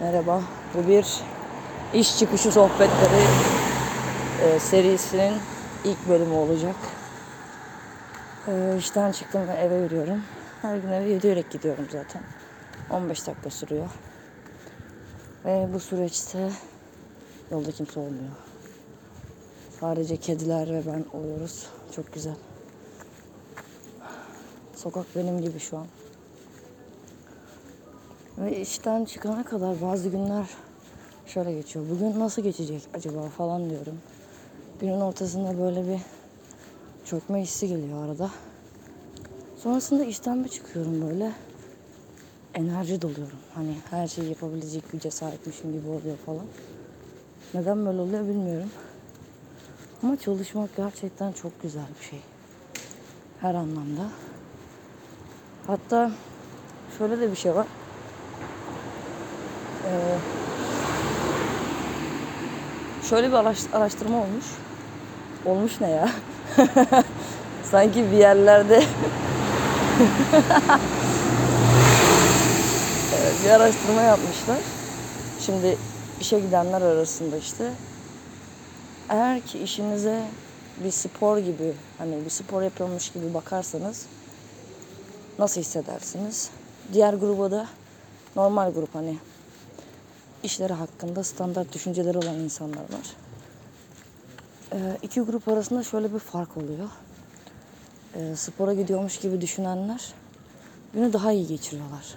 Merhaba. Bu bir iş çıkışı sohbetleri e, serisinin ilk bölümü olacak. E, işten çıktım ve eve yürüyorum. Her gün eve yürüyerek gidiyorum zaten. 15 dakika sürüyor. Ve bu süreçte yolda kimse olmuyor. Sadece kediler ve ben oluyoruz. Çok güzel. Sokak benim gibi şu an. Ve işten çıkana kadar bazı günler şöyle geçiyor. Bugün nasıl geçecek acaba falan diyorum. Günün ortasında böyle bir çökme hissi geliyor arada. Sonrasında işten bir çıkıyorum böyle. Enerji doluyorum. Hani her şeyi yapabilecek güce sahipmişim gibi oluyor falan. Neden böyle oluyor bilmiyorum. Ama çalışmak gerçekten çok güzel bir şey. Her anlamda. Hatta şöyle de bir şey var. Ee, şöyle bir araş- araştırma olmuş. Olmuş ne ya? Sanki bir yerlerde Evet, bir araştırma yapmışlar. Şimdi işe gidenler arasında işte eğer ki işinize bir spor gibi hani bir spor yapıyormuş gibi bakarsanız nasıl hissedersiniz? Diğer gruba da normal grup hani işleri hakkında standart düşünceleri olan insanlar var. Ee, iki grup arasında şöyle bir fark oluyor. Ee, spora gidiyormuş gibi düşünenler günü daha iyi geçiriyorlar.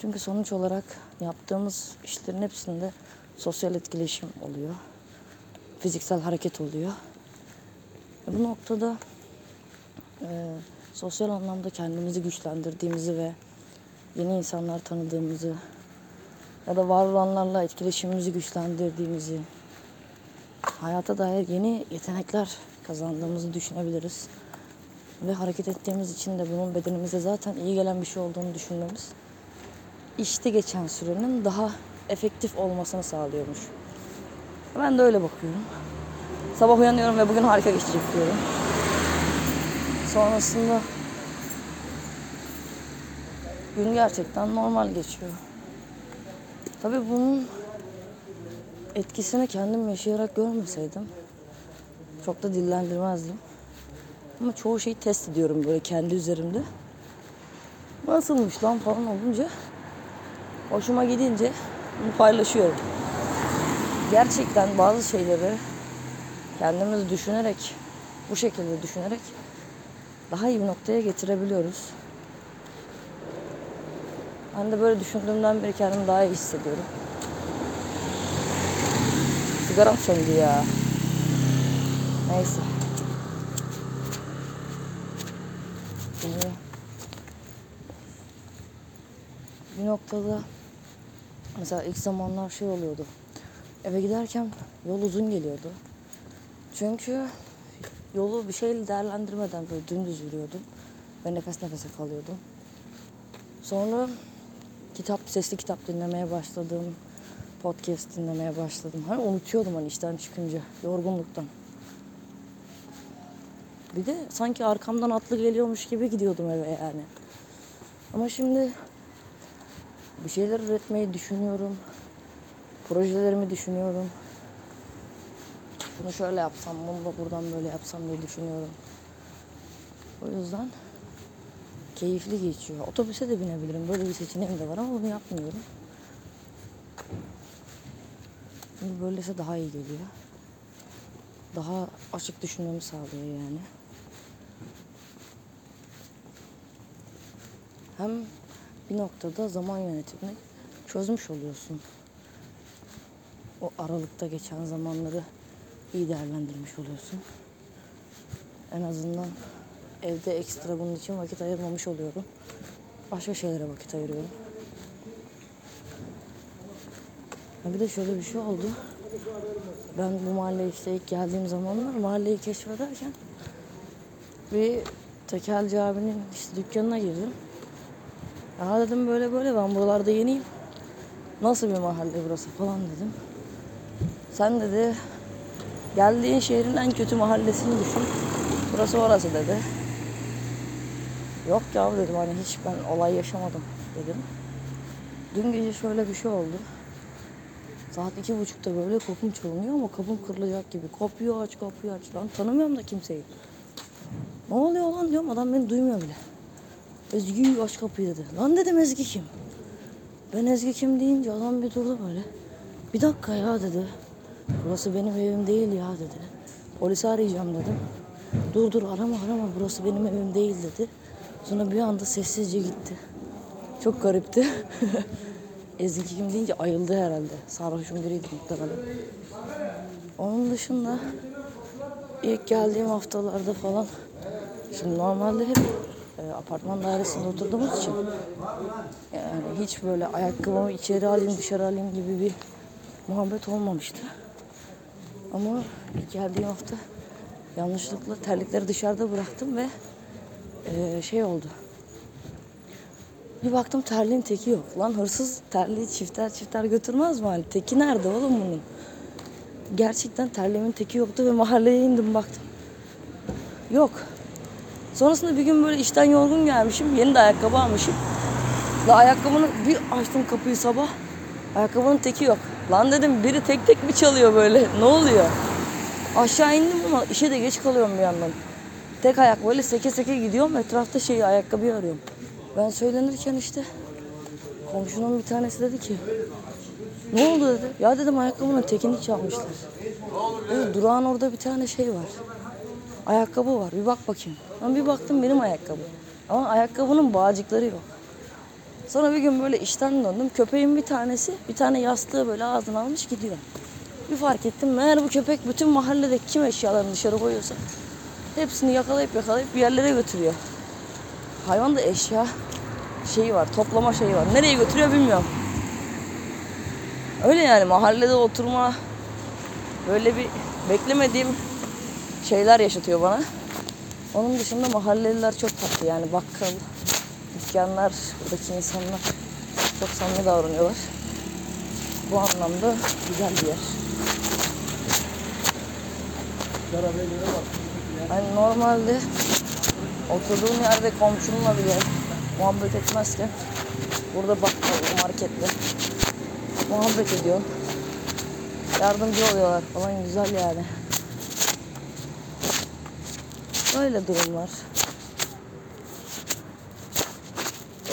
Çünkü sonuç olarak yaptığımız işlerin hepsinde sosyal etkileşim oluyor. Fiziksel hareket oluyor. E, bu noktada e, sosyal anlamda kendimizi güçlendirdiğimizi ve yeni insanlar tanıdığımızı ya da var olanlarla etkileşimimizi güçlendirdiğimizi, hayata dair yeni yetenekler kazandığımızı düşünebiliriz. Ve hareket ettiğimiz için de bunun bedenimize zaten iyi gelen bir şey olduğunu düşünmemiz işte geçen sürenin daha efektif olmasını sağlıyormuş. Ben de öyle bakıyorum. Sabah uyanıyorum ve bugün harika geçecek diyorum. Sonrasında gün gerçekten normal geçiyor. Tabii bunun etkisini kendim yaşayarak görmeseydim çok da dillendirmezdim. Ama çoğu şeyi test ediyorum böyle kendi üzerimde. Nasılmış lan falan olunca hoşuma gidince bunu paylaşıyorum. Gerçekten bazı şeyleri kendimiz düşünerek, bu şekilde düşünerek daha iyi bir noktaya getirebiliyoruz. Ben de böyle düşündüğümden beri kendimi daha iyi hissediyorum. Sigaram söndü ya. Neyse. Şimdi bir noktada mesela ilk zamanlar şey oluyordu. Eve giderken yol uzun geliyordu. Çünkü yolu bir şeyle değerlendirmeden böyle dümdüz yürüyordum. Ve nefes nefese kalıyordum. Sonra kitap, sesli kitap dinlemeye başladım. Podcast dinlemeye başladım. Hani unutuyordum hani işten çıkınca yorgunluktan. Bir de sanki arkamdan atlı geliyormuş gibi gidiyordum eve yani. Ama şimdi bir şeyler üretmeyi düşünüyorum. Projelerimi düşünüyorum. Bunu şöyle yapsam, bunu da buradan böyle yapsam diye düşünüyorum. O yüzden keyifli geçiyor. Otobüse de binebilirim. Böyle bir seçeneğim de var ama bunu yapmıyorum. Çünkü böylese daha iyi geliyor. Daha açık düşünmemi sağlıyor yani. Hem bir noktada zaman yönetimini çözmüş oluyorsun. O aralıkta geçen zamanları iyi değerlendirmiş oluyorsun. En azından evde ekstra bunun için vakit ayırmamış oluyorum. Başka şeylere vakit ayırıyorum. Ha bir de şöyle bir şey oldu. Ben bu mahalleye işte ilk geldiğim zamanlar mahalleyi keşfederken bir tekelci abinin işte dükkanına girdim. Ya dedim böyle böyle ben buralarda yeniyim. Nasıl bir mahalle burası falan dedim. Sen dedi geldiğin şehrin en kötü mahallesini düşün. Burası orası dedi. Yok ya dedim hani hiç ben olay yaşamadım dedim. Dün gece şöyle bir şey oldu. Saat iki buçukta böyle kapım çalınıyor ama kapım kırılacak gibi. Kapıyı aç, kapıyı aç. Lan tanımıyorum da kimseyi. Ne oluyor lan diyorum adam beni duymuyor bile. Ezgi aç kapıyı dedi. Lan dedim Ezgi kim? Ben Ezgi kim deyince adam bir durdu böyle. Bir dakika ya dedi. Burası benim evim değil ya dedi. Polisi arayacağım dedim. Dur dur arama arama burası benim evim değil dedi. Sonra bir anda sessizce gitti. Çok garipti. Ezgi kim deyince ayıldı herhalde. Sarhoşun biriydi muhtemelen. Onun dışında ilk geldiğim haftalarda falan şimdi normalde hep e, apartman dairesinde oturduğumuz için yani hiç böyle ayakkabımı içeri alayım dışarı alayım gibi bir muhabbet olmamıştı. Ama ilk geldiğim hafta yanlışlıkla terlikleri dışarıda bıraktım ve e, şey oldu. Bir baktım terliğin teki yok. Lan hırsız terliği çifter çifter götürmez mi? Hani teki nerede oğlum bunun? Gerçekten terliğimin teki yoktu ve mahalleye indim baktım. Yok. Sonrasında bir gün böyle işten yorgun gelmişim. Yeni de ayakkabı almışım. La ayakkabını bir açtım kapıyı sabah. Ayakkabının teki yok. Lan dedim biri tek tek mi çalıyor böyle? Ne oluyor? Aşağı indim ama işe de geç kalıyorum bir yandan. Tek ayak böyle seke seke gidiyorum. Etrafta şey ayakkabıyı arıyorum. Ben söylenirken işte komşunun bir tanesi dedi ki ne oldu dedi. Ya dedim ayakkabının tekini çalmışlar. Dedi, durağın orada bir tane şey var. Ayakkabı var. Bir bak bakayım. Ben bir baktım benim ayakkabı. Ama ayakkabının bağcıkları yok. Sonra bir gün böyle işten döndüm. Köpeğin bir tanesi bir tane yastığı böyle ağzına almış gidiyor. Bir fark ettim. Meğer bu köpek bütün mahalledeki kim eşyalarını dışarı koyuyorsa hepsini yakalayıp yakalayıp bir yerlere götürüyor. Hayvan da eşya şeyi var, toplama şeyi var. Nereye götürüyor bilmiyorum. Öyle yani mahallede oturma böyle bir beklemediğim şeyler yaşatıyor bana. Onun dışında mahalleliler çok tatlı yani bakkal, dükkanlar, buradaki insanlar çok samimi davranıyorlar. Bu anlamda güzel bir yer. Hani normalde oturduğum yerde komşumla bile muhabbet etmezken burada bakkal, marketle muhabbet ediyor. Yardımcı oluyorlar falan güzel yani. Böyle durumlar.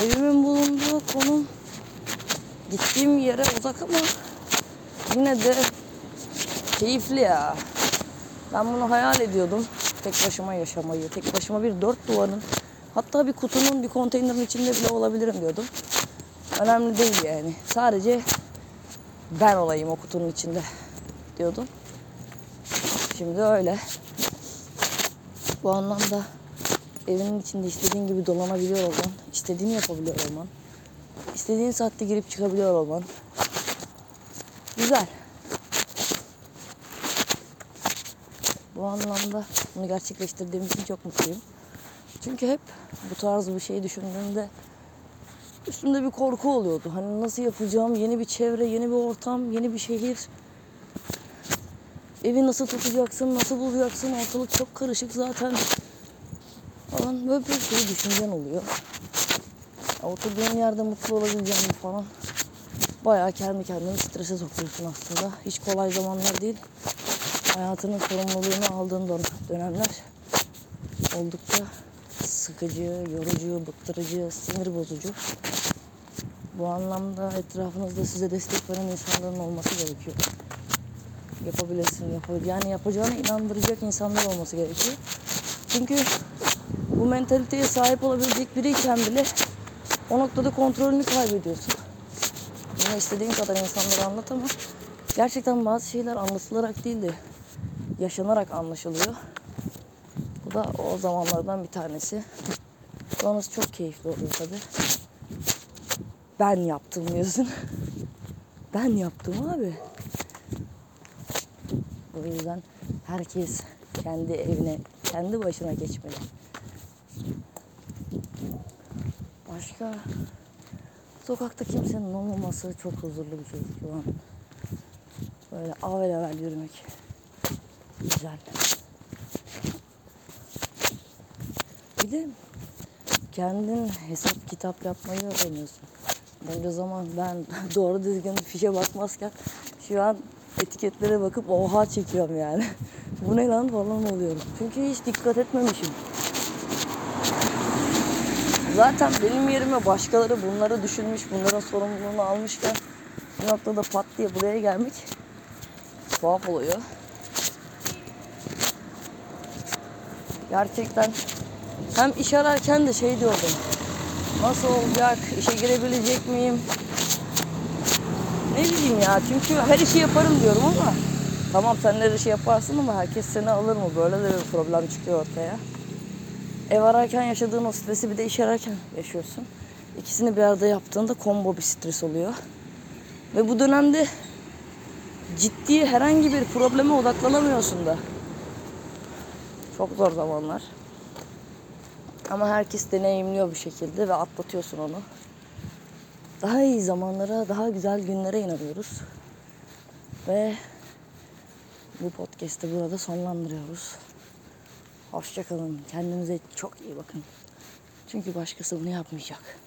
Evimin bulunduğu konum gittiğim yere uzak ama yine de keyifli ya. Ben bunu hayal ediyordum. Tek başıma yaşamayı, tek başıma bir dört duvarın hatta bir kutunun bir konteynerin içinde bile olabilirim diyordum. Önemli değil yani. Sadece ben olayım o kutunun içinde diyordum. Şimdi öyle. Bu anlamda evinin içinde istediğin gibi dolanabiliyor olman, istediğini yapabiliyor olman, istediğin saatte girip çıkabiliyor olman. Güzel. Bu anlamda bunu gerçekleştirdiğim için çok mutluyum. Çünkü hep bu tarz bir şey düşündüğümde üstümde bir korku oluyordu. Hani nasıl yapacağım, yeni bir çevre, yeni bir ortam, yeni bir şehir. Evi nasıl tutacaksın, nasıl bulacaksın, ortalık çok karışık zaten. Falan böyle bir sürü düşüncen oluyor. Ya oturduğun yerde mutlu olabileceğini falan. Bayağı kendi kendini strese sokuyorsun aslında. Hiç kolay zamanlar değil. Hayatının sorumluluğunu aldığın dön- dönemler oldukça sıkıcı, yorucu, bıktırıcı, sinir bozucu. Bu anlamda etrafınızda size destek veren insanların olması gerekiyor. Yapabilirsin, yapabil yani yapacağına inandıracak insanlar olması gerekiyor. Çünkü bu mentaliteye sahip olabilecek biriyken bile o noktada kontrolünü kaybediyorsun. Bunu istediğin kadar insanlara anlat ama gerçekten bazı şeyler anlatılarak değil de yaşanarak anlaşılıyor. Bu da o zamanlardan bir tanesi. Sonrası çok keyifli oluyor tabi. Ben yaptım diyorsun. ben yaptım abi. O yüzden herkes kendi evine, kendi başına geçmeli. Başka sokakta kimsenin olmaması çok huzurlu bir şey şu an. Böyle avel avel yürümek güzel. Bir de kendin hesap kitap yapmayı öğreniyorsun. Bunca zaman ben doğru düzgün fişe bakmazken şu an etiketlere bakıp oha çekiyorum yani. Bu ne lan falan oluyorum. Çünkü hiç dikkat etmemişim. Zaten benim yerime başkaları bunları düşünmüş, bunların sorumluluğunu almışken bir noktada pat diye buraya gelmek tuhaf oluyor. Gerçekten hem iş ararken de şey diyordum. Nasıl olacak? İşe girebilecek miyim? Ne bileyim ya çünkü her işi yaparım diyorum ama tamam sen her işi yaparsın ama herkes seni alır mı? Böyle de bir problem çıkıyor ortaya. Ev ararken yaşadığın o stresi bir de iş ararken yaşıyorsun. İkisini bir arada yaptığında combo bir stres oluyor. Ve bu dönemde ciddi herhangi bir probleme odaklanamıyorsun da. Çok zor zamanlar. Ama herkes deneyimliyor bir şekilde ve atlatıyorsun onu. Daha iyi zamanlara, daha güzel günlere inanıyoruz. Ve bu podcast'ı burada sonlandırıyoruz. Hoşçakalın. Kendinize çok iyi bakın. Çünkü başkası bunu yapmayacak.